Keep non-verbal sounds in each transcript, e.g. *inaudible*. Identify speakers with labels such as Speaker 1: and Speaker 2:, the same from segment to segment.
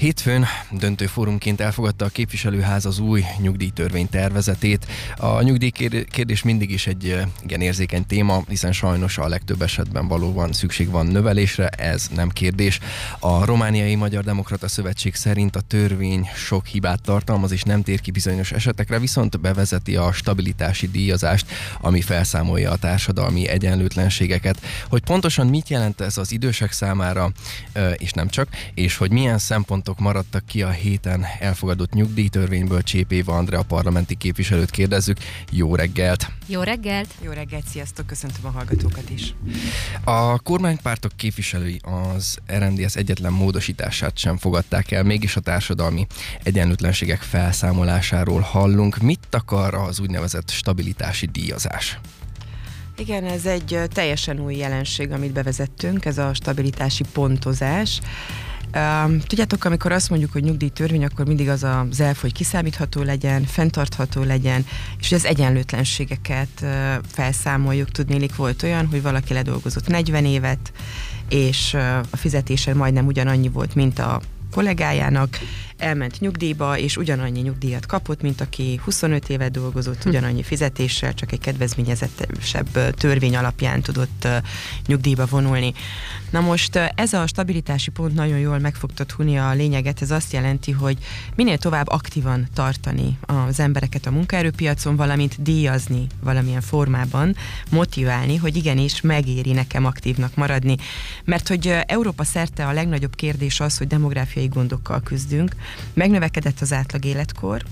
Speaker 1: Hétfőn döntő fórumként elfogadta a képviselőház az új nyugdíjtörvény tervezetét. A nyugdíjkérdés mindig is egy igen érzékeny téma, hiszen sajnos a legtöbb esetben valóban szükség van növelésre, ez nem kérdés. A Romániai Magyar Demokrata Szövetség szerint a törvény sok hibát tartalmaz és nem tér ki bizonyos esetekre, viszont bevezeti a stabilitási díjazást, ami felszámolja a társadalmi egyenlőtlenségeket. Hogy pontosan mit jelent ez az idősek számára, és nem csak, és hogy milyen szempontok javaslatok maradtak ki a héten elfogadott nyugdíjtörvényből. Csépéva Andrea parlamenti képviselőt kérdezzük. Jó reggelt!
Speaker 2: Jó reggelt!
Speaker 3: Jó reggelt, sziasztok, köszöntöm a hallgatókat is.
Speaker 1: A kormánypártok képviselői az RMDS egyetlen módosítását sem fogadták el, mégis a társadalmi egyenlőtlenségek felszámolásáról hallunk. Mit akar az úgynevezett stabilitási díjazás?
Speaker 3: Igen, ez egy teljesen új jelenség, amit bevezettünk, ez a stabilitási pontozás. Tudjátok, amikor azt mondjuk, hogy nyugdíjtörvény, akkor mindig az az elf, hogy kiszámítható legyen, fenntartható legyen, és hogy az egyenlőtlenségeket felszámoljuk. Tudnélik, volt olyan, hogy valaki ledolgozott 40 évet, és a fizetése majdnem ugyanannyi volt, mint a kollégájának, elment nyugdíjba, és ugyanannyi nyugdíjat kapott, mint aki 25 éve dolgozott, hm. ugyanannyi fizetéssel, csak egy kedvezményezettebb törvény alapján tudott nyugdíjba vonulni. Na most ez a stabilitási pont nagyon jól meg fog tudni a lényeget, ez azt jelenti, hogy minél tovább aktívan tartani az embereket a munkaerőpiacon, valamint díjazni valamilyen formában, motiválni, hogy igenis megéri nekem aktívnak maradni. Mert hogy Európa szerte a legnagyobb kérdés az, hogy demográfiai gondokkal küzdünk, megnövekedett az átlag életkor,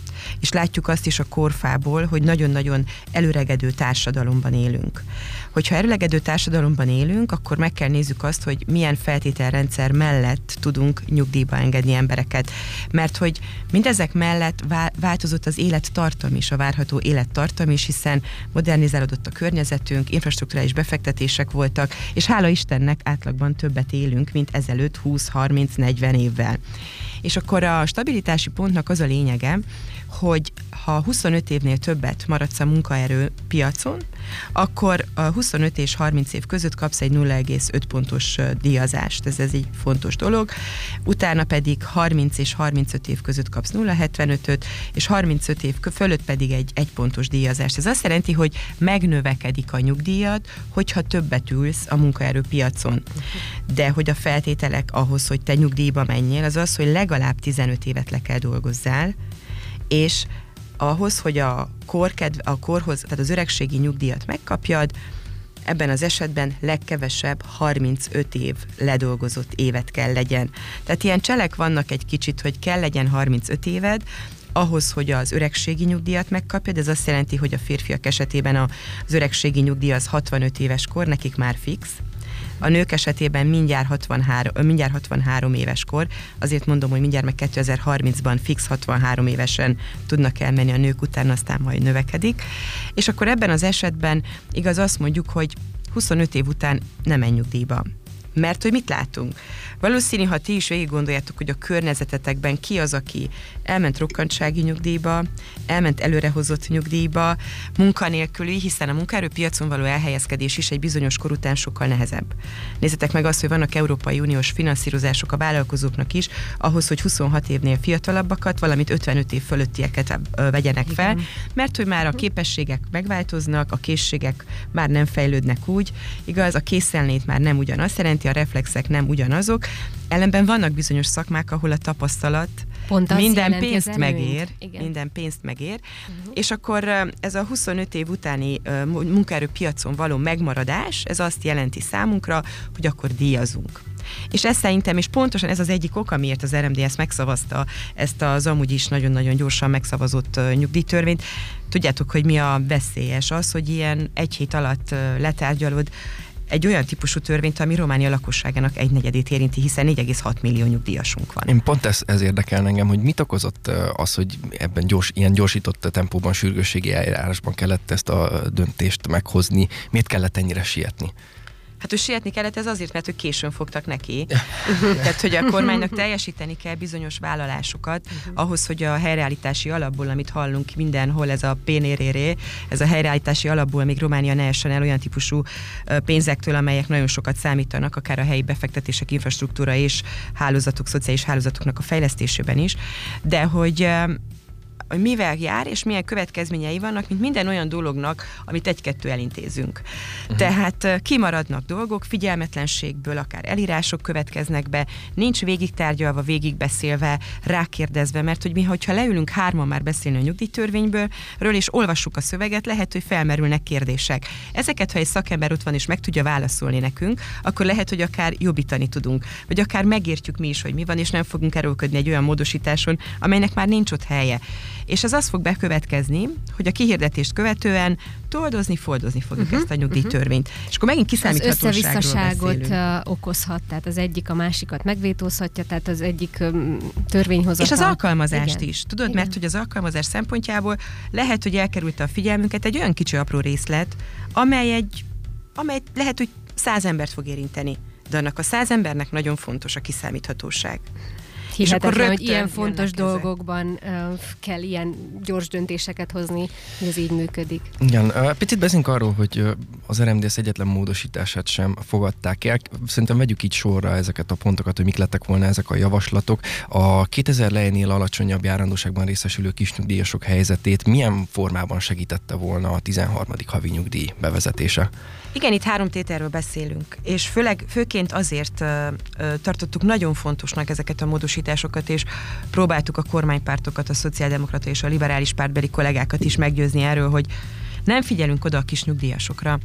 Speaker 3: és látjuk azt is a korfából, hogy nagyon-nagyon előregedő társadalomban élünk. Hogyha előregedő társadalomban élünk, akkor meg kell nézzük azt, hogy milyen feltételrendszer mellett tudunk nyugdíjba engedni embereket. Mert hogy mindezek mellett változott az élettartam is, a várható élettartam is, hiszen modernizálódott a környezetünk, infrastruktúrális befektetések voltak, és hála Istennek átlagban többet élünk, mint ezelőtt 20-30-40 évvel. És akkor a stabilitási pontnak az a lényege, hogy ha 25 évnél többet maradsz a munkaerő piacon, akkor a 25 és 30 év között kapsz egy 0,5 pontos díjazást. Ez, ez egy fontos dolog. Utána pedig 30 és 35 év között kapsz 0,75-öt, és 35 év fölött pedig egy 1 pontos díjazást. Ez azt jelenti, hogy megnövekedik a nyugdíjad, hogyha többet ülsz a munkaerőpiacon. De hogy a feltételek ahhoz, hogy te nyugdíjba menjél, az az, hogy legalább 15 évet le kell dolgozzál, és ahhoz, hogy a, korkedv, a korhoz, tehát az öregségi nyugdíjat megkapjad, ebben az esetben legkevesebb 35 év ledolgozott évet kell legyen. Tehát ilyen cselek vannak egy kicsit, hogy kell legyen 35 éved, ahhoz, hogy az öregségi nyugdíjat megkapjad, ez azt jelenti, hogy a férfiak esetében az öregségi nyugdíj az 65 éves kor, nekik már fix, a nők esetében mindjárt 63, mindjárt 63 éves kor, azért mondom, hogy mindjárt meg 2030-ban fix 63 évesen tudnak elmenni a nők után, aztán majd növekedik. És akkor ebben az esetben igaz azt mondjuk, hogy 25 év után nem menj nyugdíjba. Mert hogy mit látunk? Valószínű, ha ti is végig gondoljátok, hogy a környezetetekben ki az, aki elment rokkantsági nyugdíjba, elment előrehozott nyugdíjba, munkanélküli, hiszen a munkaerőpiacon való elhelyezkedés is egy bizonyos kor után sokkal nehezebb. Nézzetek meg azt, hogy vannak Európai Uniós finanszírozások a vállalkozóknak is, ahhoz, hogy 26 évnél fiatalabbakat, valamint 55 év fölöttieket vegyenek fel, Igen. mert hogy már a képességek megváltoznak, a készségek már nem fejlődnek úgy, igaz, a készelnét már nem ugyanaz jelenti, a reflexek nem ugyanazok, Ellenben vannak bizonyos szakmák, ahol a tapasztalat Pont minden pénzt megér, Igen. minden pénzt megér, uh-huh. és akkor ez a 25 év utáni munkaerőpiacon való megmaradás, ez azt jelenti számunkra, hogy akkor díjazunk. És ez szerintem, és pontosan ez az egyik ok, amiért az RMDS megszavazta ezt az amúgy is nagyon-nagyon gyorsan megszavazott nyugdíjtörvényt. Tudjátok, hogy mi a veszélyes? Az, hogy ilyen egy hét alatt letárgyalod egy olyan típusú törvényt, ami Románia lakosságának egy negyedét érinti, hiszen 4,6 millió nyugdíjasunk van.
Speaker 1: Én pont ez, ez érdekel engem, hogy mit okozott az, hogy ebben gyors, ilyen gyorsított tempóban, sürgősségi eljárásban kellett ezt a döntést meghozni, miért kellett ennyire sietni?
Speaker 3: Hát, hogy sietni kellett, ez azért, mert hogy későn fogtak neki. *laughs* Tehát, hogy a kormánynak teljesíteni kell bizonyos vállalásokat ahhoz, hogy a helyreállítási alapból, amit hallunk mindenhol, ez a pénéréré, ez a helyreállítási alapból még Románia ne essen el olyan típusú pénzektől, amelyek nagyon sokat számítanak, akár a helyi befektetések, infrastruktúra és hálózatok, szociális hálózatoknak a fejlesztésében is, de hogy hogy mivel jár, és milyen következményei vannak, mint minden olyan dolognak, amit egy-kettő elintézünk. Uh-huh. Tehát kimaradnak dolgok, figyelmetlenségből akár elírások következnek be, nincs végig tárgyalva, végig beszélve, rákérdezve, mert hogy mi, hogyha leülünk hárman már beszélni a nyugdíjtörvényből, ről és olvassuk a szöveget, lehet, hogy felmerülnek kérdések. Ezeket, ha egy szakember ott van és meg tudja válaszolni nekünk, akkor lehet, hogy akár jobbítani tudunk, vagy akár megértjük mi is, hogy mi van, és nem fogunk erőlködni egy olyan módosításon, amelynek már nincs ott helye és ez az fog bekövetkezni, hogy a kihirdetést követően toldozni, foldozni fogjuk uh-huh, ezt a nyugdíjtörvényt. Uh-huh. És akkor megint kiszámíthatóságról
Speaker 2: okozhat, tehát az egyik a másikat megvétózhatja, tehát az egyik törvényhozatal.
Speaker 3: És az alkalmazást Igen. is, tudod, Igen. mert hogy az alkalmazás szempontjából lehet, hogy elkerült a figyelmünket egy olyan kicsi apró részlet, amely egy, amely lehet, hogy száz embert fog érinteni de annak a száz embernek nagyon fontos a kiszámíthatóság.
Speaker 2: Hihetetlen, hogy ilyen fontos dolgokban ezek. kell ilyen gyors döntéseket hozni, hogy ez így működik.
Speaker 1: Igen, picit beszélünk arról, hogy az RMDS egyetlen módosítását sem fogadták el. Szerintem vegyük így sorra ezeket a pontokat, hogy mik lettek volna ezek a javaslatok. A 2000 lejénél alacsonyabb járandóságban részesülő kisnyugdíjasok helyzetét milyen formában segítette volna a 13. havi nyugdíj bevezetése?
Speaker 3: Igen, itt három tételről beszélünk, és főleg, főként azért uh, tartottuk nagyon fontosnak ezeket a módosításokat, és próbáltuk a kormánypártokat, a szociáldemokrata és a liberális pártbeli kollégákat is meggyőzni erről, hogy nem figyelünk oda a kis nyugdíjasokra.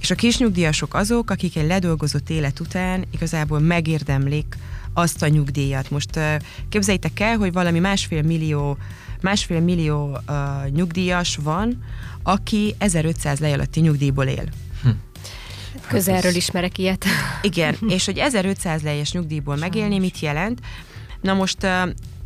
Speaker 3: És a kis nyugdíjasok azok, akik egy ledolgozott élet után igazából megérdemlik azt a nyugdíjat. Most képzeljétek el, hogy valami másfél millió másfél millió uh, nyugdíjas van, aki 1500 lej alatti nyugdíjból él.
Speaker 2: Közelről ismerek ilyet.
Speaker 3: Igen, *laughs* és hogy 1500 lejes nyugdíjból Sajnos. megélni mit jelent? Na most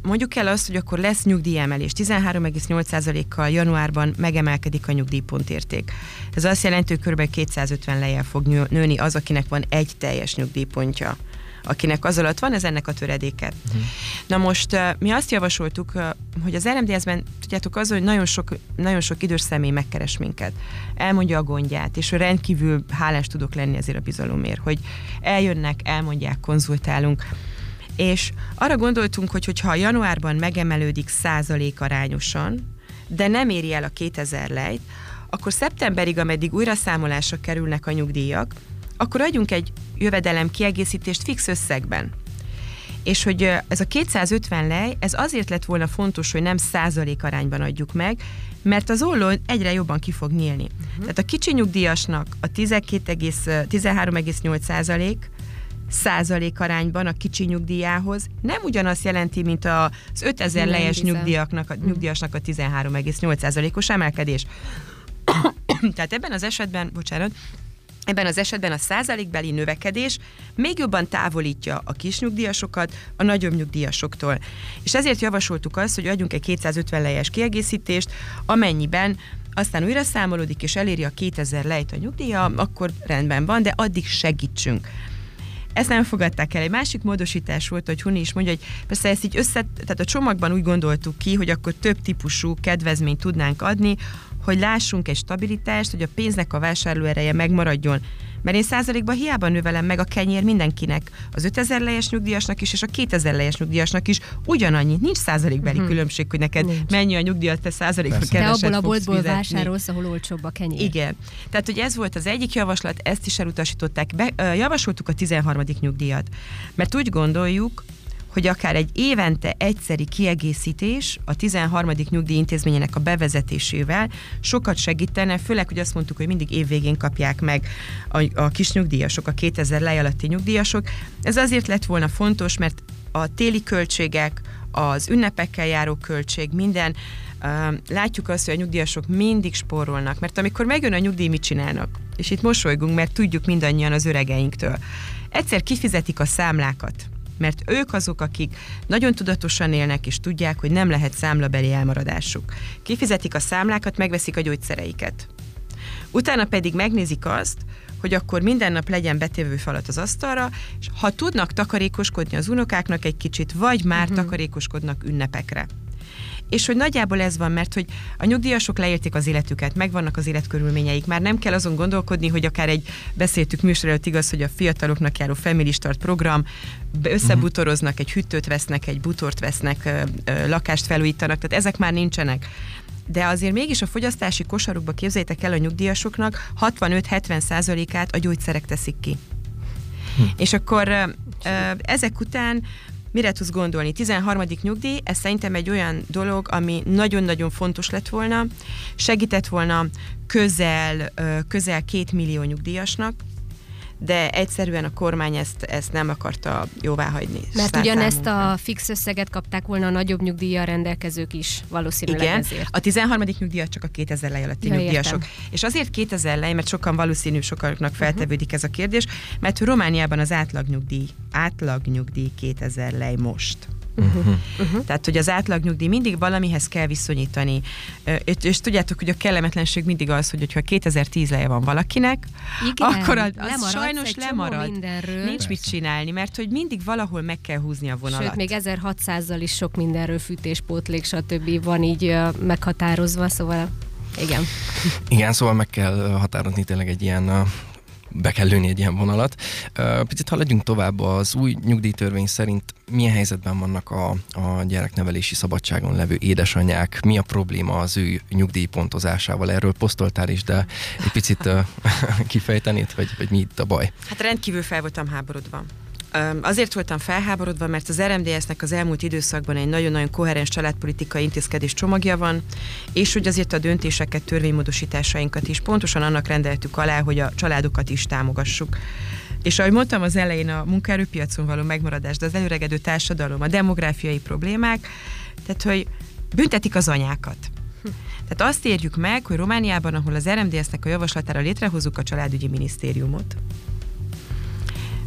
Speaker 3: mondjuk el azt, hogy akkor lesz nyugdíjemelés. 13,8%-kal januárban megemelkedik a nyugdíjpontérték. Ez azt jelenti, hogy kb. 250 lejjel fog nőni az, akinek van egy teljes nyugdíjpontja akinek az alatt van, ez ennek a töredéke. Uh-huh. Na most mi azt javasoltuk, hogy az RMDS-ben, tudjátok az, hogy nagyon sok, nagyon sok idős személy megkeres minket, elmondja a gondját, és rendkívül hálás tudok lenni ezért a bizalomért, hogy eljönnek, elmondják, konzultálunk, és arra gondoltunk, hogy hogyha januárban megemelődik százalék arányosan, de nem éri el a 2000 lejt, akkor szeptemberig, ameddig újra számolásra kerülnek a nyugdíjak, akkor adjunk egy jövedelem kiegészítést fix összegben. És hogy ez a 250 lej, ez azért lett volna fontos, hogy nem százalék arányban adjuk meg, mert az olló egyre jobban ki fog nyílni. Uh-huh. Tehát a kicsi nyugdíjasnak a 13,8 százalék, százalék arányban a kicsi nyugdíjához nem ugyanazt jelenti, mint az 5000 lejes nyugdíjaknak, a, nyugdíjasnak a 13,8 százalékos emelkedés. *coughs* Tehát ebben az esetben, bocsánat, Ebben az esetben a százalékbeli növekedés még jobban távolítja a kis nyugdíjasokat a nagyobb nyugdíjasoktól. És ezért javasoltuk azt, hogy adjunk egy 250 lejes kiegészítést, amennyiben aztán újra számolódik és eléri a 2000 lejt a nyugdíja, akkor rendben van, de addig segítsünk. Ezt nem fogadták el. Egy másik módosítás volt, hogy Huni is mondja, hogy persze ezt így össze, tehát a csomagban úgy gondoltuk ki, hogy akkor több típusú kedvezményt tudnánk adni, hogy lássunk egy stabilitást, hogy a pénznek a vásárlóereje megmaradjon. Mert én százalékban hiába növelem meg a kenyér mindenkinek, az 5000 lejes nyugdíjasnak is, és a 2000 lejes nyugdíjasnak is ugyanannyi. Nincs százalékbeli uh-huh. különbség, hogy neked Nincs. mennyi a nyugdíjat, te százalékban keveset
Speaker 2: De abból a boltból vásárolsz, ahol olcsóbb a kenyér.
Speaker 3: Igen. Tehát, hogy ez volt az egyik javaslat, ezt is elutasították. Be, javasoltuk a 13. nyugdíjat. Mert úgy gondoljuk, hogy akár egy évente egyszeri kiegészítés a 13. nyugdíjintézményének a bevezetésével sokat segítene, főleg, hogy azt mondtuk, hogy mindig évvégén kapják meg a, a kis nyugdíjasok, a 2000 lej alatti nyugdíjasok. Ez azért lett volna fontos, mert a téli költségek, az ünnepekkel járó költség, minden, látjuk azt, hogy a nyugdíjasok mindig spórolnak, mert amikor megjön a nyugdíj, mit csinálnak? És itt mosolygunk, mert tudjuk mindannyian az öregeinktől. Egyszer kifizetik a számlákat, mert ők azok, akik nagyon tudatosan élnek, és tudják, hogy nem lehet számlabeli elmaradásuk. Kifizetik a számlákat, megveszik a gyógyszereiket. Utána pedig megnézik azt, hogy akkor minden nap legyen betévő falat az asztalra, és ha tudnak takarékoskodni az unokáknak egy kicsit, vagy már uh-huh. takarékoskodnak ünnepekre és hogy nagyjából ez van, mert hogy a nyugdíjasok leérték az életüket, megvannak az életkörülményeik, már nem kell azon gondolkodni, hogy akár egy beszéltük műsor előtt igaz, hogy a fiataloknak járó Family Start program, összebutoroznak, egy hűtőt vesznek, egy butort vesznek, lakást felújítanak, tehát ezek már nincsenek de azért mégis a fogyasztási kosarukba képzeljétek el a nyugdíjasoknak 65-70 százalékát a gyógyszerek teszik ki. Hm. És akkor ezek után mire tudsz gondolni? 13. nyugdíj, ez szerintem egy olyan dolog, ami nagyon-nagyon fontos lett volna, segített volna közel, közel két millió nyugdíjasnak, de egyszerűen a kormány ezt, ezt nem akarta jóvá hagyni.
Speaker 2: Mert ugyanezt a fix összeget kapták volna a nagyobb nyugdíjjal rendelkezők is valószínűleg
Speaker 3: Igen,
Speaker 2: ezért.
Speaker 3: a 13. nyugdíjat csak a 2000 lej alatti ja, nyugdíjasok. Értem. És azért 2000 lej, mert sokan valószínű sokaknak feltevődik uh-huh. ez a kérdés, mert Romániában az átlagnyugdíj, átlagnyugdíj 2000 lej most. Uh-huh. Uh-huh. Tehát, hogy az átlagnyugdíj mindig valamihez kell viszonyítani. És, és tudjátok, hogy a kellemetlenség mindig az, hogy ha 2010 leje van valakinek,
Speaker 2: Igen,
Speaker 3: akkor az, az sajnos lemarad. Mindenről. Nincs mit csinálni, mert hogy mindig valahol meg kell húzni a vonalat.
Speaker 2: Sőt, még 1600-zal is sok mindenről fűtéspótlék, stb. van így meghatározva, szóval igen.
Speaker 1: Igen, szóval meg kell határozni tényleg egy ilyen be kell lőni egy ilyen vonalat. Picit haladjunk tovább, az új nyugdíjtörvény szerint milyen helyzetben vannak a, a gyereknevelési szabadságon levő édesanyák, mi a probléma az ő nyugdíjpontozásával? Erről posztoltál is, de egy picit *laughs* kifejtenéd, hogy, hogy mi itt a baj?
Speaker 3: Hát rendkívül fel voltam háborodva. Azért voltam felháborodva, mert az RMDS-nek az elmúlt időszakban egy nagyon-nagyon koherens családpolitikai intézkedés csomagja van, és hogy azért a döntéseket, törvénymódosításainkat is pontosan annak rendeltük alá, hogy a családokat is támogassuk. És ahogy mondtam az elején, a munkaerőpiacon való megmaradás, de az előregedő társadalom, a demográfiai problémák, tehát hogy büntetik az anyákat. Tehát azt érjük meg, hogy Romániában, ahol az RMDS-nek a javaslatára létrehozzuk a családügyi minisztériumot,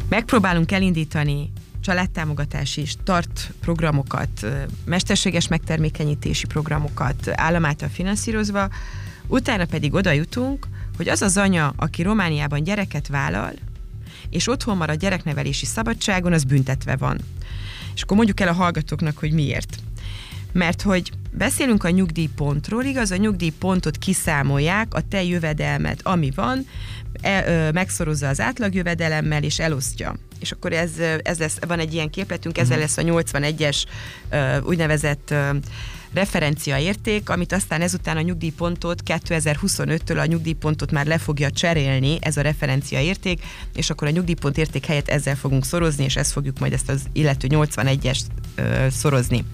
Speaker 3: Megpróbálunk elindítani családtámogatási és tart programokat, mesterséges megtermékenyítési programokat állam által finanszírozva, utána pedig oda jutunk, hogy az az anya, aki Romániában gyereket vállal, és otthon marad gyereknevelési szabadságon, az büntetve van. És akkor mondjuk el a hallgatóknak, hogy miért. Mert hogy beszélünk a nyugdíjpontról, igaz, a nyugdíjpontot kiszámolják, a te jövedelmet, ami van, e, ö, megszorozza az átlagjövedelemmel, és elosztja. És akkor ez, ez lesz, van egy ilyen képletünk, ezzel mhm. lesz a 81-es ö, úgynevezett ö, referencia érték, amit aztán ezután a nyugdíjpontot 2025-től a nyugdíjpontot már le fogja cserélni, ez a referencia érték, és akkor a nyugdíjpont érték helyett ezzel fogunk szorozni, és ezt fogjuk majd ezt az illető 81-est szorozni.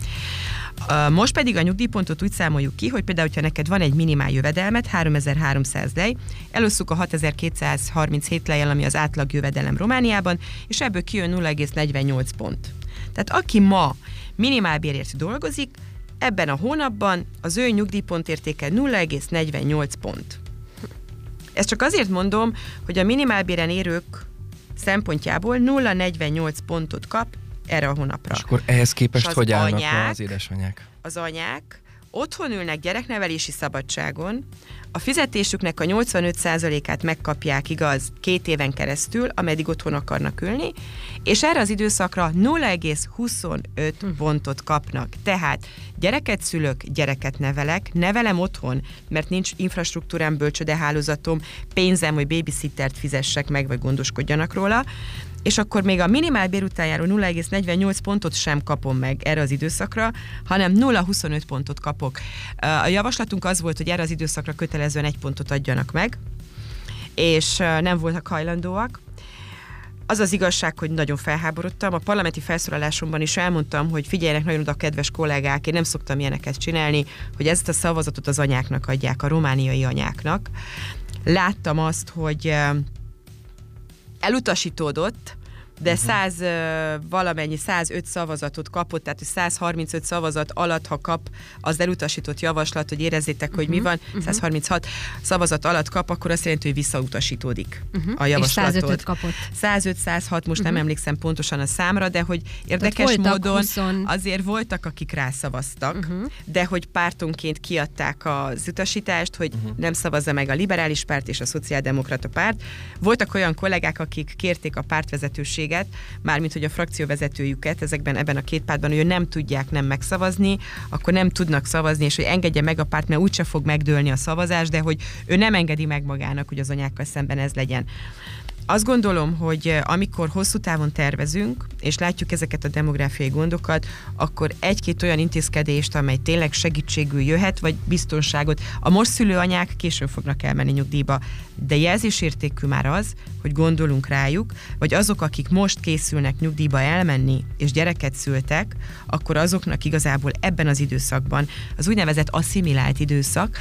Speaker 3: Most pedig a nyugdíjpontot úgy számoljuk ki, hogy például, ha neked van egy minimál jövedelmet, 3300 lej, elosszuk a 6237 lejjel, ami az átlag jövedelem Romániában, és ebből kijön 0,48 pont. Tehát aki ma minimálbérért dolgozik, ebben a hónapban az ő nyugdíjpont értéke 0,48 pont. Ezt csak azért mondom, hogy a minimálbéren érők szempontjából 0,48 pontot kap erre a hónapra.
Speaker 1: És akkor ehhez képest az hogy állnak anyák, az édesanyák?
Speaker 3: Az anyák otthon ülnek gyereknevelési szabadságon, a fizetésüknek a 85%-át megkapják, igaz, két éven keresztül, ameddig otthon akarnak ülni, és erre az időszakra 0,25 hm. pontot kapnak. Tehát gyereket szülök, gyereket nevelek, nevelem otthon, mert nincs infrastruktúrám, bölcsödehálózatom, pénzem, hogy babysittert fizessek meg, vagy gondoskodjanak róla, és akkor még a minimál bér után járó 0,48 pontot sem kapom meg erre az időszakra, hanem 0,25 pontot kapok. A javaslatunk az volt, hogy erre az időszakra kötelezően egy pontot adjanak meg, és nem voltak hajlandóak. Az az igazság, hogy nagyon felháborodtam. A parlamenti felszólalásomban is elmondtam, hogy figyeljenek nagyon oda, kedves kollégák, én nem szoktam ilyeneket csinálni, hogy ezt a szavazatot az anyáknak adják, a romániai anyáknak. Láttam azt, hogy elutasítódott, de uh-huh. 100 valamennyi 105 szavazatot kapott, tehát 135 szavazat alatt, ha kap az elutasított javaslat, hogy érezzétek, uh-huh. hogy mi van, uh-huh. 136 szavazat alatt kap, akkor azt jelenti, hogy visszautasítódik uh-huh. a javaslatot. És 105
Speaker 2: kapott.
Speaker 3: 105-106, most uh-huh. nem emlékszem pontosan a számra, de hogy érdekes módon 20... azért voltak, akik rászavaztak, uh-huh. de hogy pártonként kiadták az utasítást, hogy uh-huh. nem szavazza meg a liberális párt és a szociáldemokrata párt. Voltak olyan kollégák, akik kérték a pártvezetőséget, mármint hogy a frakcióvezetőjüket ezekben ebben a két pártban, hogy nem tudják nem megszavazni, akkor nem tudnak szavazni, és hogy engedje meg a párt, mert úgyse fog megdőlni a szavazás, de hogy ő nem engedi meg magának, hogy az anyákkal szemben ez legyen. Azt gondolom, hogy eh, amikor hosszú távon tervezünk, és látjuk ezeket a demográfiai gondokat, akkor egy-két olyan intézkedést, amely tényleg segítségül jöhet, vagy biztonságot. A most szülő anyák későn fognak elmenni nyugdíjba, de jelzésértékű már az, hogy gondolunk rájuk, vagy azok, akik most készülnek nyugdíjba elmenni, és gyereket szültek, akkor azoknak igazából ebben az időszakban, az úgynevezett asszimilált időszak,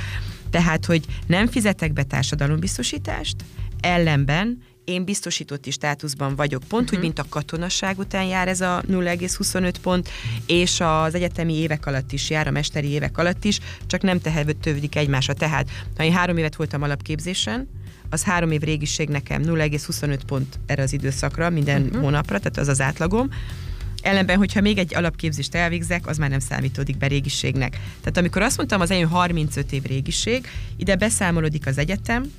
Speaker 3: tehát, hogy nem fizetek be társadalombiztosítást, ellenben én biztosítotti státuszban vagyok, pont uh-huh. úgy, mint a katonaság után jár ez a 0,25 pont, és az egyetemi évek alatt is jár, a mesteri évek alatt is, csak nem tehetődik egymásra. Tehát, ha én három évet voltam alapképzésen, az három év régiség nekem 0,25 pont erre az időszakra, minden uh-huh. hónapra, tehát az az átlagom. Ellenben, hogyha még egy alapképzést elvégzek, az már nem számítódik be régiségnek. Tehát amikor azt mondtam, az enyém 35 év régiség, ide beszámolódik az egyetem,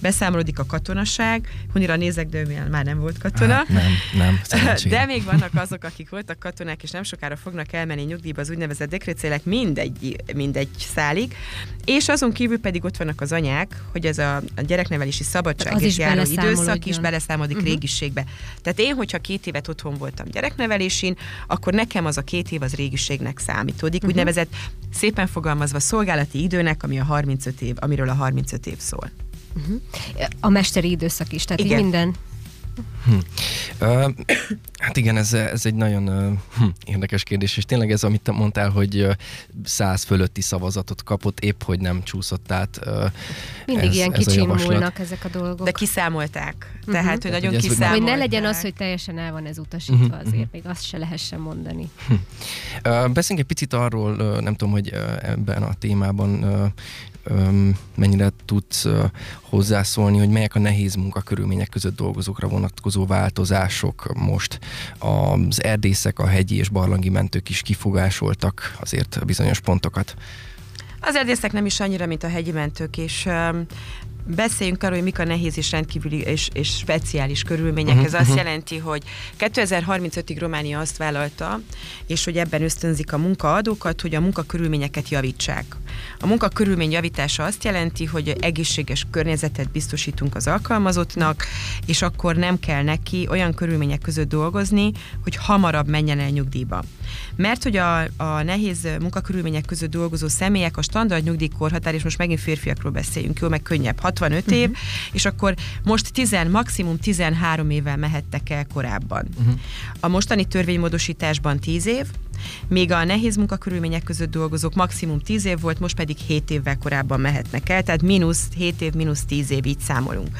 Speaker 3: beszámolódik a katonaság, Hunira nézek, de ő már nem volt katona. Hát,
Speaker 1: nem, nem, *laughs*
Speaker 3: De még vannak azok, akik voltak katonák, és nem sokára fognak elmenni nyugdíjba az úgynevezett dekrétcélek mindegy, mindegy szálig. És azon kívül pedig ott vannak az anyák, hogy ez a, a gyereknevelési szabadság járó időszak is beleszámodik uh-huh. régiségbe. Tehát én, hogyha két évet otthon voltam gyereknevelésén, akkor nekem az a két év az régiségnek számítódik, uh-huh. úgynevezett szépen fogalmazva szolgálati időnek, ami a 35 év, amiről a 35 év szól.
Speaker 2: Uh-huh. A mesteri időszak is, tehát Igen. minden. Hm.
Speaker 1: Uh, hát igen, ez, ez egy nagyon uh, hm, érdekes kérdés, és tényleg ez, amit te mondtál, hogy uh, száz fölötti szavazatot kapott, épp hogy nem csúszott át. Uh,
Speaker 2: Mindig ez, ilyen kicsim múlnak ezek a dolgok.
Speaker 3: De kiszámolták. Uh-huh. Tehát, hogy nagyon kiszámolták.
Speaker 2: Hogy ne legyen az, hogy teljesen el van ez utasítva, uh-huh. azért még azt se lehessen mondani. Uh,
Speaker 1: beszéljünk egy picit arról, uh, nem tudom, hogy uh, ebben a témában uh, mennyire tudsz hozzászólni, hogy melyek a nehéz munkakörülmények között dolgozókra vonatkozó változások most. Az erdészek, a hegyi és barlangi mentők is kifogásoltak azért bizonyos pontokat.
Speaker 3: Az erdészek nem is annyira, mint a hegyi mentők, és beszéljünk arról, hogy mik a nehéz és rendkívüli és, és speciális körülmények. Uh-huh, Ez azt uh-huh. jelenti, hogy 2035-ig Románia azt vállalta, és hogy ebben ösztönzik a munkaadókat, hogy a munkakörülményeket javítsák. A munkakörülmény javítása azt jelenti, hogy egészséges környezetet biztosítunk az alkalmazottnak, és akkor nem kell neki olyan körülmények között dolgozni, hogy hamarabb menjen el nyugdíjba. Mert hogy a, a nehéz munkakörülmények között dolgozó személyek a standard nyugdíjkorhatár, és most megint férfiakról beszéljünk, jó, meg könnyebb, 65 uh-huh. év, mhm. és akkor most 10, maximum 13 évvel mehettek el korábban. Uh-huh. A mostani törvénymódosításban 10 év, még a nehéz munkakörülmények között dolgozók maximum 10 év volt, most pedig 7 évvel korábban mehetnek el, tehát mínusz 7 év, mínusz 10 év, így számolunk.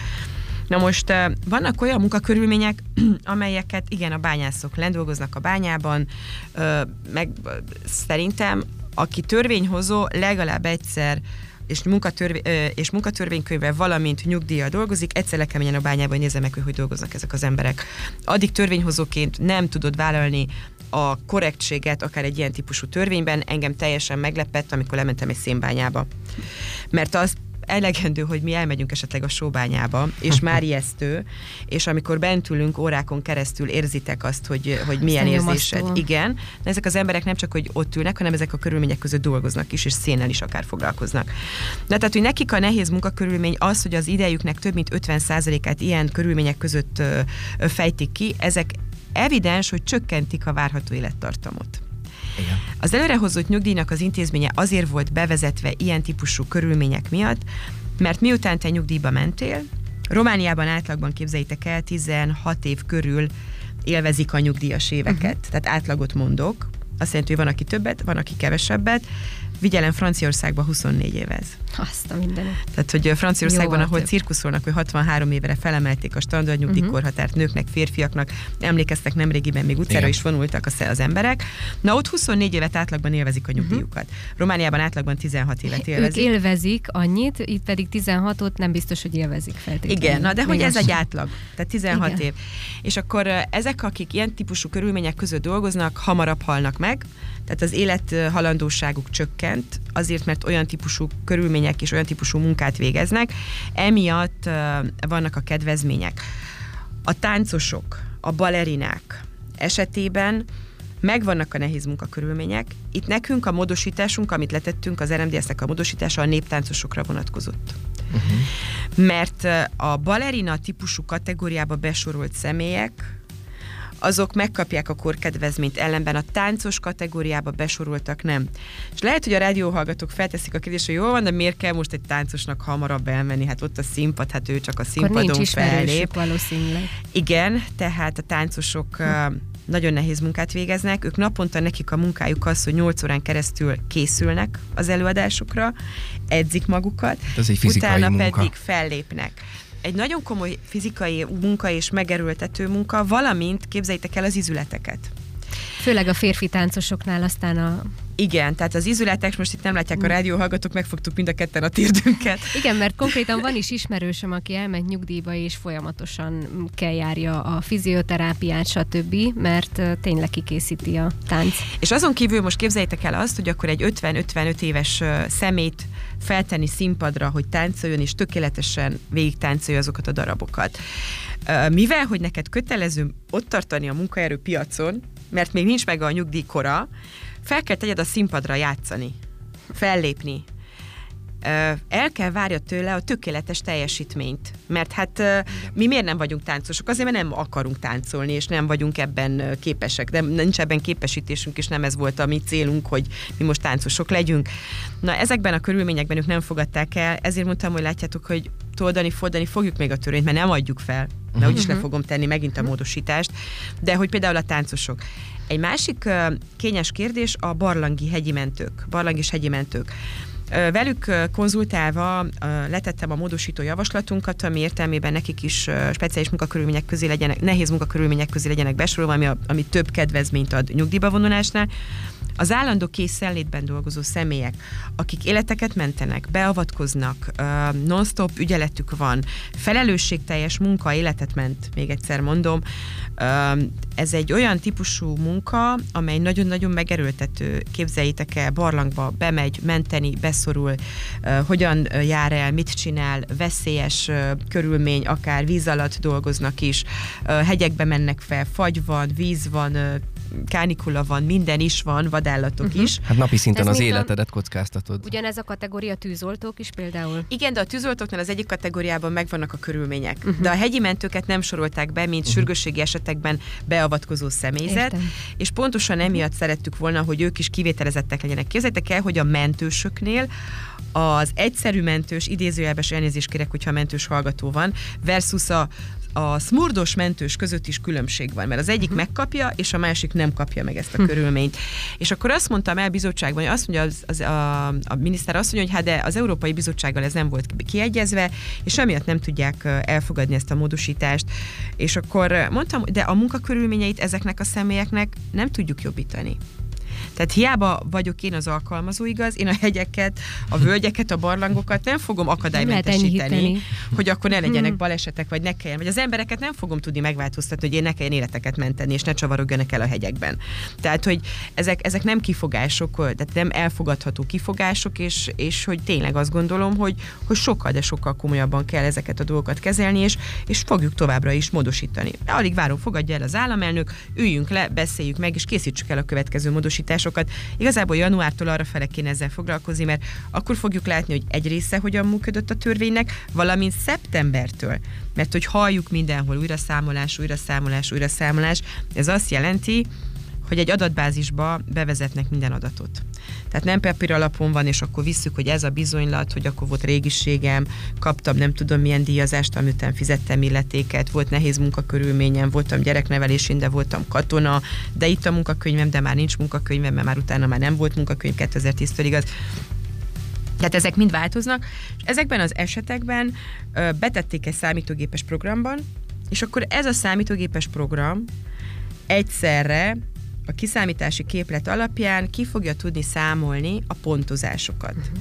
Speaker 3: Na most vannak olyan munkakörülmények, *clears throat* amelyeket igen, a bányászok lendolgoznak a bányában, meg szerintem aki törvényhozó legalább egyszer és, munkatörvé, és munkatörvénykönyvvel, valamint nyugdíjjal dolgozik, egyszer le kell menjen a bányába, hogy nézze meg, hogy dolgoznak ezek az emberek. Addig törvényhozóként nem tudod vállalni a korrektséget akár egy ilyen típusú törvényben, engem teljesen meglepett, amikor lementem egy szénbányába. Mert az elegendő, hogy mi elmegyünk esetleg a sóbányába, és *laughs* már ijesztő, és amikor bent ülünk órákon keresztül érzitek azt, hogy, hogy milyen érzésed. Igen, de ezek az emberek nem csak, hogy ott ülnek, hanem ezek a körülmények között dolgoznak is, és szénnel is akár foglalkoznak. De tehát, hogy nekik a nehéz munkakörülmény az, hogy az idejüknek több mint 50%-át ilyen körülmények között fejtik ki, ezek evidens, hogy csökkentik a várható élettartamot. Igen. Az előrehozott nyugdíjnak az intézménye azért volt bevezetve ilyen típusú körülmények miatt, mert miután te nyugdíjba mentél, Romániában átlagban képzeljétek el, 16 év körül élvezik a nyugdíjas éveket. Uh-huh. Tehát átlagot mondok. Azt jelenti, hogy van, aki többet, van, aki kevesebbet. vigyelem Franciaországban 24 évez.
Speaker 2: Azt a mindenet.
Speaker 3: Tehát, hogy Franciaországban, Jó, ahol cirkuszolnak, hogy 63 évre felemelték a standard nyugdíjkorhatárt uh-huh. nőknek, férfiaknak, emlékeztek nemrégiben még utcára Igen. is vonultak az emberek. Na ott 24 évet átlagban élvezik a nyugdíjukat. Uh-huh. Romániában átlagban 16 évet élvezik.
Speaker 2: Ők élvezik annyit, itt pedig 16-ot nem biztos, hogy élvezik feltétlenül.
Speaker 3: Igen, na de hogy ez egy átlag, tehát 16 Igen. év. És akkor ezek, akik ilyen típusú körülmények között dolgoznak, hamarabb halnak meg, tehát az élethalandóságuk csökkent, azért, mert olyan típusú körülmények és olyan típusú munkát végeznek, emiatt vannak a kedvezmények. A táncosok, a balerinák esetében megvannak a nehéz munkakörülmények. Itt nekünk a módosításunk, amit letettünk, az RMDS-nek a módosítása a néptáncosokra vonatkozott. Uh-huh. Mert a balerina típusú kategóriába besorolt személyek azok megkapják a korkedvezményt, ellenben a táncos kategóriába besoroltak nem. És lehet, hogy a rádióhallgatók felteszik a kérdést, hogy jól van, de miért kell most egy táncosnak hamarabb elmenni? Hát ott a színpad, hát ő csak a színpadon fellép.
Speaker 2: valószínűleg.
Speaker 3: Igen, tehát a táncosok hm. nagyon nehéz munkát végeznek. Ők naponta nekik a munkájuk az, hogy 8 órán keresztül készülnek az előadásokra, edzik magukat,
Speaker 1: Ez egy utána munka.
Speaker 3: pedig fellépnek egy nagyon komoly fizikai munka és megerőltető munka, valamint képzeljétek el az izületeket.
Speaker 2: Főleg a férfi táncosoknál aztán a
Speaker 3: igen, tehát az izületek, most itt nem látják a mm. rádióhallgatók, megfogtuk mind a ketten a térdünket.
Speaker 2: Igen, mert *laughs* konkrétan van is ismerősöm, aki elment nyugdíjba, és folyamatosan kell járja a fizioterápiát, stb., mert tényleg kikészíti a tánc.
Speaker 3: És azon kívül most képzeljétek el azt, hogy akkor egy 50-55 éves szemét feltenni színpadra, hogy táncoljon, és tökéletesen végig táncolja azokat a darabokat. Mivel, hogy neked kötelező ott tartani a munkaerőpiacon, mert még nincs meg a nyugdíjkora, fel kell tegyed a színpadra játszani, fellépni, el kell várja tőle a tökéletes teljesítményt. Mert hát mi miért nem vagyunk táncosok? Azért, mert nem akarunk táncolni, és nem vagyunk ebben képesek. De nincs ebben képesítésünk, és nem ez volt a mi célunk, hogy mi most táncosok legyünk. Na, ezekben a körülményekben ők nem fogadták el, ezért mondtam, hogy látjátok, hogy toldani, fordani fogjuk még a törvényt, mert nem adjuk fel. Mert úgyis le mhm. fogom tenni megint a módosítást. De hogy például a táncosok. Egy másik kényes kérdés a barlangi hegyi mentők, barlangi és hegyi mentők. Velük konzultálva letettem a módosító javaslatunkat, ami értelmében nekik is speciális munkakörülmények közé legyenek, nehéz munkakörülmények közé legyenek besorolva, ami, a, ami több kedvezményt ad nyugdíjba vonulásnál. Az állandó készenlétben dolgozó személyek, akik életeket mentenek, beavatkoznak, non-stop ügyeletük van, felelősségteljes munka életet ment, még egyszer mondom, ez egy olyan típusú munka, amely nagyon-nagyon megerőltető. Képzeljétek el, barlangba bemegy, menteni, beszorul, hogyan jár el, mit csinál, veszélyes körülmény, akár víz alatt dolgoznak is, hegyekbe mennek fel, fagy van, víz van, kánikula van, minden is van, vadállatok uh-huh. is.
Speaker 1: Hát napi szinten Ez az életedet a... kockáztatod.
Speaker 2: Ugyanez a kategória tűzoltók is például?
Speaker 3: Igen, de a tűzoltóknál az egyik kategóriában megvannak a körülmények. Uh-huh. De a hegyi mentőket nem sorolták be, mint uh-huh. sürgősségi esetekben beavatkozó személyzet, Értem. és pontosan emiatt szerettük volna, hogy ők is kivételezettek legyenek. Képzeljétek el, hogy a mentősöknél az egyszerű mentős, idézőjelbes elnézést kérek, hogyha mentős hallgató van, versus a a smurdos mentős között is különbség van, mert az egyik uh-huh. megkapja, és a másik nem kapja meg ezt a uh-huh. körülményt. És akkor azt mondtam el bizottságban, hogy azt mondja az, az, a, a miniszter azt mondja, hogy hát de az Európai Bizottsággal ez nem volt kiegyezve, és amiatt nem tudják elfogadni ezt a módosítást. És akkor mondtam, de a munkakörülményeit ezeknek a személyeknek nem tudjuk jobbítani. Tehát hiába vagyok én az alkalmazó, igaz, én a hegyeket, a völgyeket, a barlangokat nem fogom akadálymentesíteni, hogy akkor ne legyenek hmm. balesetek, vagy ne kelljen, vagy az embereket nem fogom tudni megváltoztatni, hogy én ne kelljen életeket menteni, és ne csavarogjanak el a hegyekben. Tehát, hogy ezek, ezek nem kifogások, tehát nem elfogadható kifogások, és, és hogy tényleg azt gondolom, hogy, hogy sokkal, de sokkal komolyabban kell ezeket a dolgokat kezelni, és, és fogjuk továbbra is módosítani. Alig várom, fogadja el az államelnök, üljünk le, beszéljük meg, és készítsük el a következő módosításokat sokat. Igazából januártól arra fele kéne ezzel foglalkozni, mert akkor fogjuk látni, hogy egy része hogyan működött a törvénynek, valamint szeptembertől. Mert hogy halljuk mindenhol újra számolás, újra számolás, újra számolás, ez azt jelenti, hogy egy adatbázisba bevezetnek minden adatot. Tehát nem papír alapon van, és akkor visszük, hogy ez a bizonylat, hogy akkor volt régiségem, kaptam nem tudom milyen díjazást, amitán fizettem illetéket, volt nehéz munkakörülményem, voltam gyereknevelésén, de voltam katona, de itt a munkakönyvem, de már nincs munkakönyvem, mert már utána már nem volt munkakönyv 2010-től igaz. Tehát ezek mind változnak, ezekben az esetekben ö, betették egy számítógépes programban, és akkor ez a számítógépes program egyszerre a kiszámítási képlet alapján ki fogja tudni számolni a pontozásokat. Uh-huh.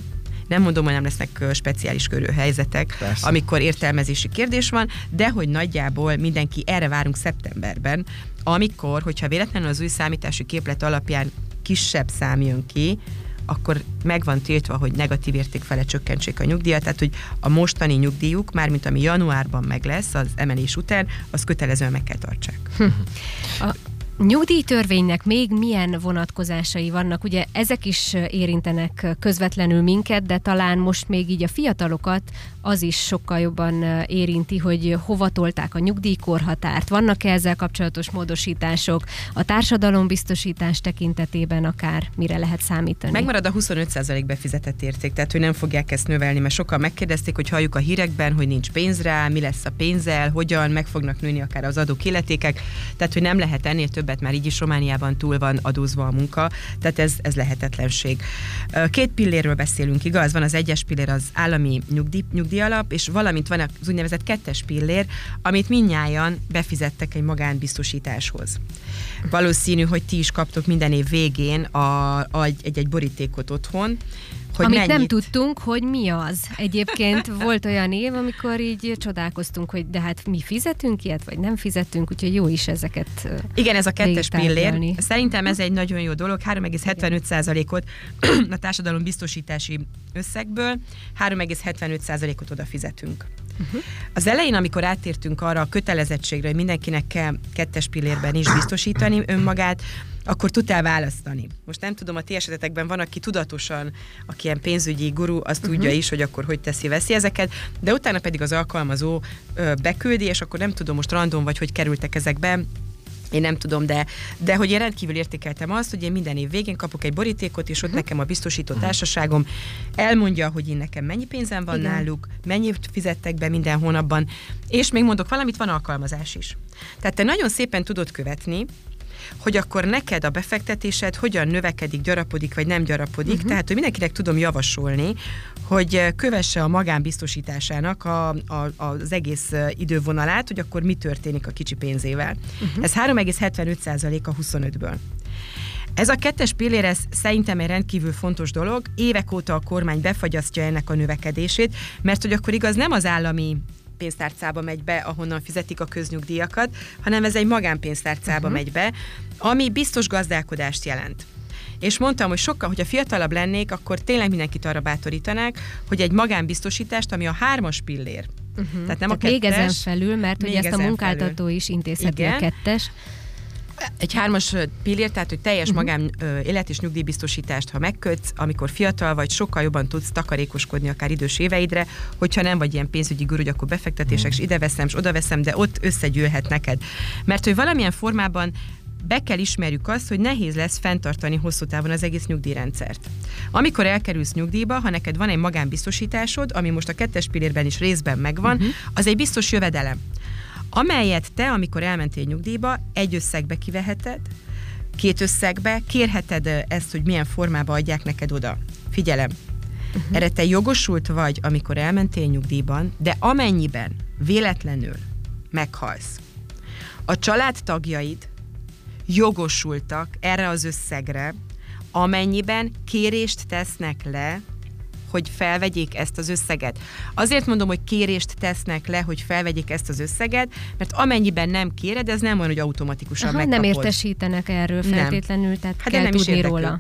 Speaker 3: Nem mondom, hogy nem lesznek speciális körű helyzetek, Persze. amikor értelmezési kérdés van, de hogy nagyjából mindenki erre várunk szeptemberben, amikor, hogyha véletlenül az új számítási képlet alapján kisebb szám jön ki, akkor meg van tiltva, hogy negatív érték fele csökkentsék a nyugdíjat, tehát hogy a mostani nyugdíjuk, mármint ami januárban meg lesz az emelés után, az kötelezően meg kell tartsák.
Speaker 2: A nyugdíjtörvénynek még milyen vonatkozásai vannak? Ugye ezek is érintenek közvetlenül minket, de talán most még így a fiatalokat az is sokkal jobban érinti, hogy hova tolták a nyugdíjkorhatárt. Vannak-e ezzel kapcsolatos módosítások? A társadalombiztosítás tekintetében akár mire lehet számítani?
Speaker 3: Megmarad a 25% befizetett érték, tehát hogy nem fogják ezt növelni, mert sokan megkérdezték, hogy halljuk a hírekben, hogy nincs pénz rá, mi lesz a pénzzel, hogyan meg fognak nőni akár az adók illetékek, tehát hogy nem lehet ennél többet, már így is Romániában túl van adózva a munka, tehát ez, ez lehetetlenség. Két pillérről beszélünk, igaz? Van az egyes pillér az állami nyugdíj, nyugdíj nyugdíjalap, és valamint van az úgynevezett kettes pillér, amit minnyáján befizettek egy magánbiztosításhoz. Valószínű, hogy ti is kaptok minden év végén a, a, egy-egy borítékot otthon,
Speaker 2: hogy Amit mennyit... nem tudtunk, hogy mi az. Egyébként volt olyan év, amikor így csodálkoztunk, hogy de hát mi fizetünk ilyet, vagy nem fizetünk, úgyhogy jó is ezeket
Speaker 3: Igen, ez a kettes pillér. Szerintem ez egy nagyon jó dolog. 3,75%-ot *clears throat* a társadalom biztosítási összegből, 3,75%-ot oda fizetünk. Uh-huh. Az elején, amikor átértünk arra a kötelezettségre, hogy mindenkinek kell kettes pillérben is biztosítani önmagát, akkor tudtál választani. Most nem tudom, a ti esetetekben van, aki tudatosan, aki ilyen pénzügyi guru, azt uh-huh. tudja is, hogy akkor hogy teszi, veszi ezeket, de utána pedig az alkalmazó ö, beküldi, és akkor nem tudom, most random vagy, hogy kerültek ezekbe, én nem tudom, de, de hogy én rendkívül értékeltem azt, hogy én minden év végén kapok egy borítékot, és ott uh-huh. nekem a biztosító uh-huh. társaságom elmondja, hogy én nekem mennyi pénzem van Igen. náluk, mennyit fizettek be minden hónapban, és még mondok valamit, van alkalmazás is. Tehát te nagyon szépen tudod követni, hogy akkor neked a befektetésed hogyan növekedik, gyarapodik, vagy nem gyarapodik. Uh-huh. Tehát, hogy mindenkinek tudom javasolni, hogy kövesse a magánbiztosításának a, a, az egész idővonalát, hogy akkor mi történik a kicsi pénzével. Uh-huh. Ez 3,75% a 25-ből. Ez a kettes pillér, ez szerintem egy rendkívül fontos dolog. Évek óta a kormány befagyasztja ennek a növekedését, mert hogy akkor igaz nem az állami pénztárcába megy be, ahonnan fizetik a köznyugdíjakat, hanem ez egy magánpénztárcába uh-huh. megy be, ami biztos gazdálkodást jelent. És mondtam, hogy sokkal, hogyha fiatalabb lennék, akkor tényleg mindenkit arra bátorítanák, hogy egy magánbiztosítást, ami a hármas pillér,
Speaker 2: Uh-huh. Tehát nem Tehát a kettes, még ezen felül, mert hogy ezt a munkáltató felül. is intézheti Igen. a kettes
Speaker 3: egy hármas pillér, tehát hogy teljes uh-huh. magán élet és nyugdíjbiztosítást, ha megkötsz, amikor fiatal vagy, sokkal jobban tudsz takarékoskodni akár idős éveidre, hogyha nem vagy ilyen pénzügyi guru, akkor befektetések, és ide veszem, és oda veszem, de ott összegyűlhet neked. Mert hogy valamilyen formában be kell ismerjük azt, hogy nehéz lesz fenntartani hosszú távon az egész nyugdíjrendszert. Amikor elkerülsz nyugdíjba, ha neked van egy magánbiztosításod, ami most a kettes pillérben is részben megvan, uh-huh. az egy biztos jövedelem amelyet te, amikor elmentél nyugdíjba, egy összegbe kiveheted, két összegbe, kérheted ezt, hogy milyen formában adják neked oda. Figyelem, uh-huh. erre te jogosult vagy, amikor elmentél nyugdíjban, de amennyiben véletlenül meghalsz, a családtagjaid jogosultak erre az összegre, amennyiben kérést tesznek le hogy felvegyék ezt az összeget. Azért mondom, hogy kérést tesznek le, hogy felvegyék ezt az összeget, mert amennyiben nem kéred, ez nem van, hogy automatikusan Aha, megkapod.
Speaker 2: Nem értesítenek erről feltétlenül, nem. tehát hát kell nem tudni róla.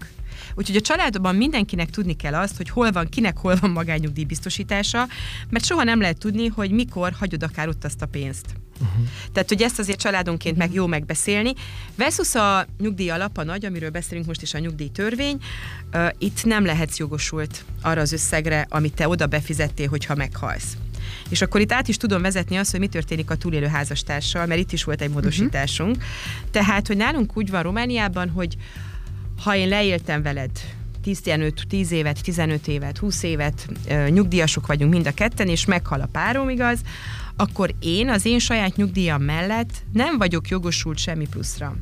Speaker 3: Úgyhogy a családban mindenkinek tudni kell azt, hogy hol van, kinek hol van magányugdíj biztosítása, mert soha nem lehet tudni, hogy mikor hagyod akár ott azt a pénzt. Uh-huh. Tehát, hogy ezt azért családonként meg jó megbeszélni. Versus a nyugdíj alap, a nagy, amiről beszélünk most is a nyugdíj törvény, uh, itt nem lehetsz jogosult arra az összegre, amit te oda befizettél, hogyha meghalsz. És akkor itt át is tudom vezetni azt, hogy mi történik a túlélő házastársal, mert itt is volt egy módosításunk. Uh-huh. Tehát, hogy nálunk úgy van Romániában, hogy ha én leéltem veled 10 évet, 15 évet, 20 évet nyugdíjasok vagyunk mind a ketten, és meghal a párom, igaz, akkor én az én saját nyugdíjam mellett nem vagyok jogosult semmi pluszra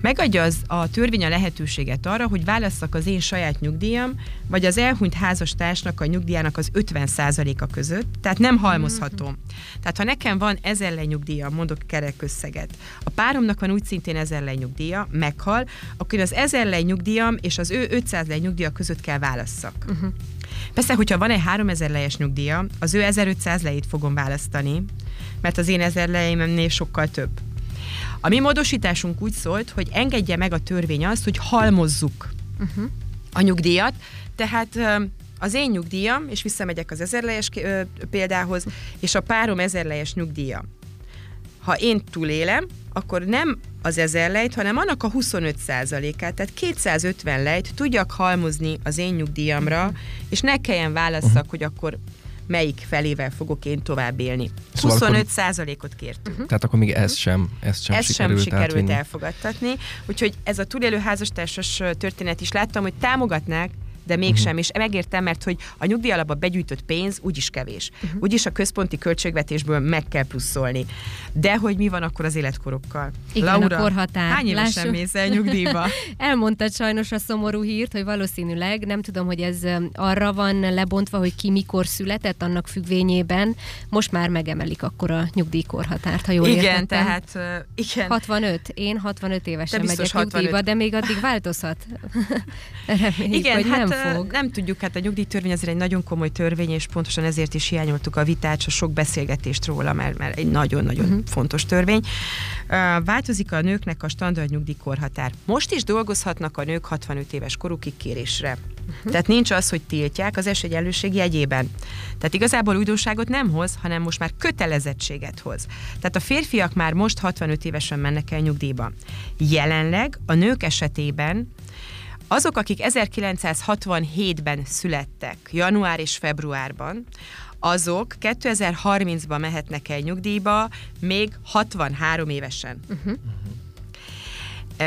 Speaker 3: megadja az, a törvény a lehetőséget arra, hogy válasszak az én saját nyugdíjam, vagy az elhunyt házastársnak a nyugdíjának az 50%-a között, tehát nem halmozhatom. Mm-hmm. Tehát ha nekem van ezer nyugdíja, mondok kerek összeget, a páromnak van úgy szintén ezer nyugdíja, meghal, akkor az ezer nyugdíjam és az ő 500 nyugdíja között kell válasszak. Mm-hmm. Persze, hogyha van egy 3000 lejes nyugdíja, az ő 1500 lejét fogom választani, mert az én 1000 lejeimnél sokkal több. A mi módosításunk úgy szólt, hogy engedje meg a törvény azt, hogy halmozzuk uh-huh. a nyugdíjat, tehát az én nyugdíjam, és visszamegyek az ezerlejes példához, és a párom ezerlejes nyugdíja. Ha én túlélem, akkor nem az ezer lejt, hanem annak a 25 át tehát 250 lejt tudjak halmozni az én nyugdíjamra, uh-huh. és ne kelljen válasszak, uh-huh. hogy akkor melyik felével fogok én tovább élni. Szóval 25 százalékot kértünk. Uh-huh.
Speaker 1: Tehát akkor még ez sem,
Speaker 3: ezt
Speaker 1: sem
Speaker 3: ezt
Speaker 1: sikerült,
Speaker 3: sem sikerült elfogadtatni. Úgyhogy ez a túlélő házastársas történet is láttam, hogy támogatnák, de mégsem, uh-huh. és megértem, mert hogy a nyugdíjalapba begyűjtött pénz úgyis kevés. Uh-huh. Úgyis a központi költségvetésből meg kell pluszolni. De hogy mi van akkor az életkorokkal?
Speaker 2: Igen, Laura, a korhatár.
Speaker 3: Hány évesen mész el nyugdíjba? *laughs*
Speaker 2: Elmondtad sajnos a szomorú hírt, hogy valószínűleg, nem tudom, hogy ez arra van lebontva, hogy ki mikor született, annak függvényében most már megemelik akkor a nyugdíjkorhatárt, ha jól
Speaker 3: igen,
Speaker 2: értettem.
Speaker 3: tehát uh, igen.
Speaker 2: 65. Én 65 évesen megyek 65. nyugdíjba, de még addig változhat. *laughs* Reméljük, igen, hogy hát nem fog.
Speaker 3: Nem tudjuk, hát a nyugdíjtörvény azért egy nagyon komoly törvény, és pontosan ezért is hiányoltuk a vitát, a sok beszélgetést róla, mert, mert egy nagyon-nagyon uh-huh. fontos törvény. Változik a nőknek a standard nyugdíjkorhatár. Most is dolgozhatnak a nők 65 éves korukig kérésre. Uh-huh. Tehát nincs az, hogy tiltják az esélyegyenlőség jegyében. Tehát igazából újdonságot nem hoz, hanem most már kötelezettséget hoz. Tehát a férfiak már most 65 évesen mennek el nyugdíjba. Jelenleg a nők esetében azok, akik 1967-ben születtek, január és februárban, azok 2030-ban mehetnek el nyugdíjba, még 63 évesen. Uh-huh.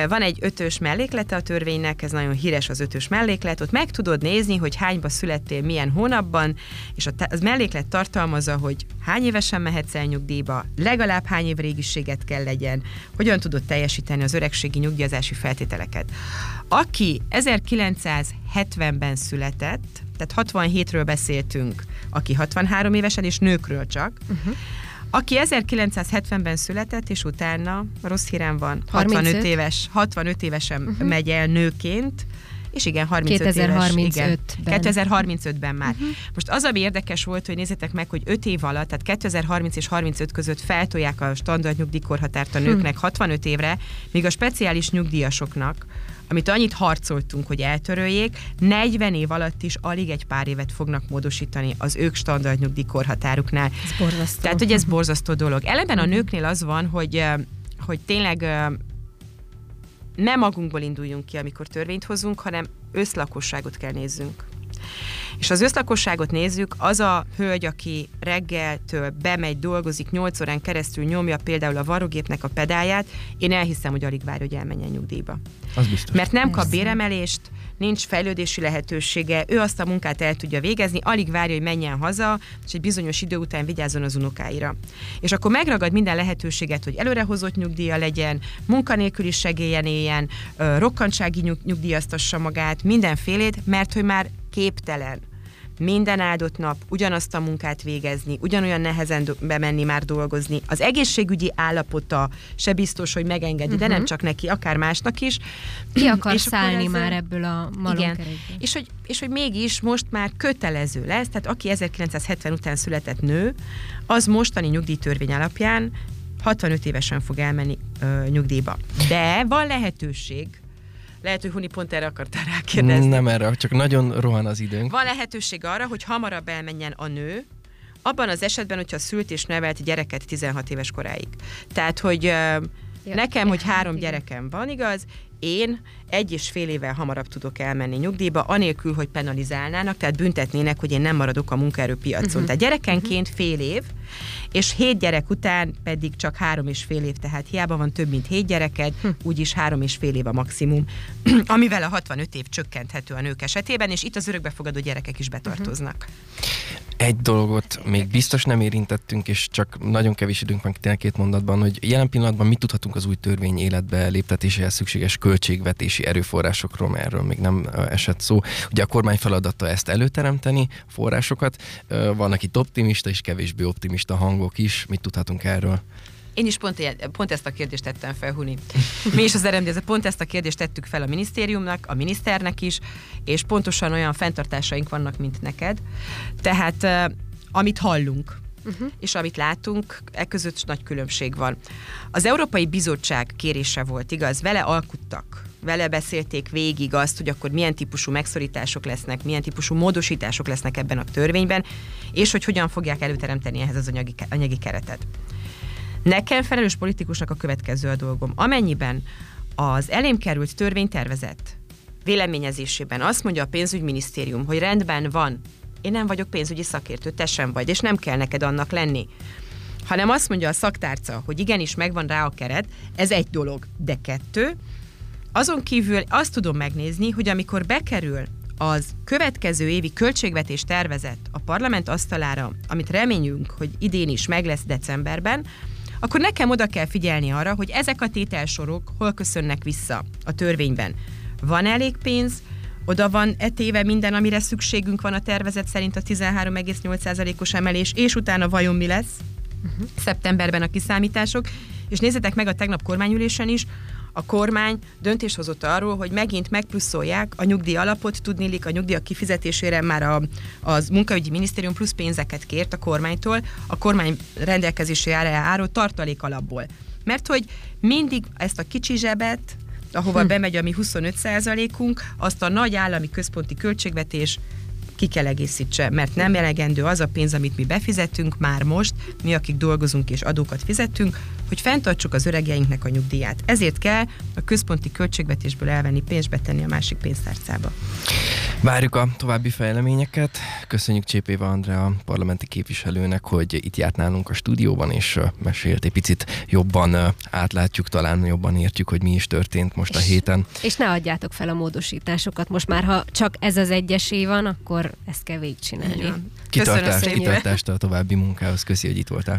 Speaker 3: Van egy ötös melléklete a törvénynek, ez nagyon híres az ötös melléklet, ott meg tudod nézni, hogy hányba születtél, milyen hónapban, és a az melléklet tartalmazza, hogy hány évesen mehetsz el nyugdíjba, legalább hány év régiséget kell legyen, hogyan tudod teljesíteni az öregségi nyugdíjazási feltételeket. Aki 1970-ben született, tehát 67-ről beszéltünk, aki 63 évesen, és nőkről csak, uh-huh aki 1970-ben született, és utána, rossz hírem van, 65 35. éves, 65 évesen uh-huh. megy el nőként, és igen, 35 2035 éves. Igen, 2035-ben már. Uh-huh. Most az, ami érdekes volt, hogy nézzétek meg, hogy 5 év alatt, tehát 2030 és 35 között feltolják a standard nyugdíjkorhatárt a nőknek uh-huh. 65 évre, míg a speciális nyugdíjasoknak amit annyit harcoltunk, hogy eltöröljék, 40 év alatt is alig egy pár évet fognak módosítani az ők standard nyugdíjkorhatáruknál.
Speaker 2: Ez borzasztó.
Speaker 3: Tehát, hogy ez borzasztó dolog. Ellenben a nőknél az van, hogy, hogy tényleg nem magunkból induljunk ki, amikor törvényt hozunk, hanem összlakosságot kell nézzünk. És az összlakosságot nézzük, az a hölgy, aki reggeltől bemegy, dolgozik, 8 órán keresztül nyomja például a varogépnek a pedáját, én elhiszem, hogy alig várja, hogy elmenjen nyugdíjba.
Speaker 1: Az biztos.
Speaker 3: Mert nem kap béremelést, nincs fejlődési lehetősége, ő azt a munkát el tudja végezni, alig várja, hogy menjen haza, és egy bizonyos idő után vigyázzon az unokáira. És akkor megragad minden lehetőséget, hogy előrehozott nyugdíja legyen, munkanélküli segélyen éljen, rokkantsági nyugdíjaztassa magát, mindenfélét, mert hogy már képtelen minden áldott nap ugyanazt a munkát végezni, ugyanolyan nehezen do- bemenni már dolgozni. Az egészségügyi állapota se biztos, hogy megengedi, uh-huh. de nem mhm. csak neki, akár másnak is.
Speaker 2: Ki akar *clears throat* és szállni ezzel... már ebből a
Speaker 3: Igen. És hogy, és hogy mégis most már kötelező lesz, tehát aki 1970 után született nő, az mostani nyugdíjtörvény alapján 65 évesen fog elmenni ö, nyugdíjba. De van lehetőség lehet, hogy Huni pont erre akartál rákérdezni.
Speaker 1: Nem erre, csak nagyon rohan az időnk.
Speaker 3: Van lehetőség arra, hogy hamarabb elmenjen a nő, abban az esetben, hogyha szült és nevelt gyereket 16 éves koráig. Tehát, hogy ja, nekem, hogy három gyerekem van, igaz, én egy és fél évvel hamarabb tudok elmenni nyugdíjba, anélkül, hogy penalizálnának, tehát büntetnének, hogy én nem maradok a munkaerőpiacon. Uh-huh. Tehát gyerekenként fél év, és hét gyerek után pedig csak három és fél év, tehát hiába van több, mint hét gyereked, hm. úgyis három és fél év a maximum, *clears throat* amivel a 65 év csökkenthető a nők esetében, és itt az örökbefogadó gyerekek is betartoznak.
Speaker 1: Egy dolgot még biztos nem érintettünk, és csak nagyon kevés időnk van tényleg két mondatban, hogy jelen pillanatban mit tudhatunk az új törvény életbe léptetéséhez szükséges költségvetési erőforrásokról, mert erről még nem esett szó. Ugye a kormány feladata ezt előteremteni, forrásokat. Vannak itt optimista és kevésbé optimista hangok is. Mit tudhatunk erről?
Speaker 3: Én is pont, pont ezt a kérdést tettem fel, Huni. *laughs* Mi is az RMD, pont ezt a kérdést tettük fel a minisztériumnak, a miniszternek is, és pontosan olyan fenntartásaink vannak, mint neked. Tehát amit hallunk, uh-huh. és amit látunk, e között nagy különbség van. Az Európai Bizottság kérése volt, igaz? Vele alkuttak, vele beszélték végig azt, hogy akkor milyen típusú megszorítások lesznek, milyen típusú módosítások lesznek ebben a törvényben, és hogy hogyan fogják előteremteni ehhez az anyagi, anyagi keretet. Nekem felelős politikusnak a következő a dolgom. Amennyiben az elém került törvénytervezet véleményezésében azt mondja a pénzügyminisztérium, hogy rendben van, én nem vagyok pénzügyi szakértő, te sem vagy, és nem kell neked annak lenni. Hanem azt mondja a szaktárca, hogy igenis megvan rá a keret, ez egy dolog, de kettő. Azon kívül azt tudom megnézni, hogy amikor bekerül az következő évi költségvetés tervezet a parlament asztalára, amit reményünk, hogy idén is meg lesz decemberben, akkor nekem oda kell figyelni arra, hogy ezek a tételsorok hol köszönnek vissza a törvényben. Van elég pénz, oda van etéve minden, amire szükségünk van a tervezet szerint a 13,8%-os emelés, és utána vajon mi lesz? Uh-huh. Szeptemberben a kiszámítások, és nézzétek meg a tegnap kormányülésen is, a kormány döntés hozott arról, hogy megint megpluszolják a nyugdíj alapot, tudnélik a nyugdíjak kifizetésére már a, az munkaügyi minisztérium plusz pénzeket kért a kormánytól, a kormány rendelkezésére álló tartalék alapból. Mert hogy mindig ezt a kicsi zsebet, ahova hm. bemegy a mi 25 unk azt a nagy állami központi költségvetés ki kell egészítse, mert nem elegendő az a pénz, amit mi befizetünk már most, mi, akik dolgozunk és adókat fizetünk, hogy fenntartsuk az öregjeinknek a nyugdíját. Ezért kell a központi költségvetésből elvenni pénzt, betenni a másik pénztárcába.
Speaker 1: Várjuk a további fejleményeket. Köszönjük Csépéva Andrea parlamenti képviselőnek, hogy itt járt nálunk a stúdióban, és mesélt egy picit jobban átlátjuk, talán jobban értjük, hogy mi is történt most a héten.
Speaker 2: És ne adjátok fel a módosításokat. Most már, ha csak ez az egyesé van, akkor ezt kell végigcsinálni.
Speaker 1: Kitartást, kitartást a további munkához. Köszi, hogy itt voltál.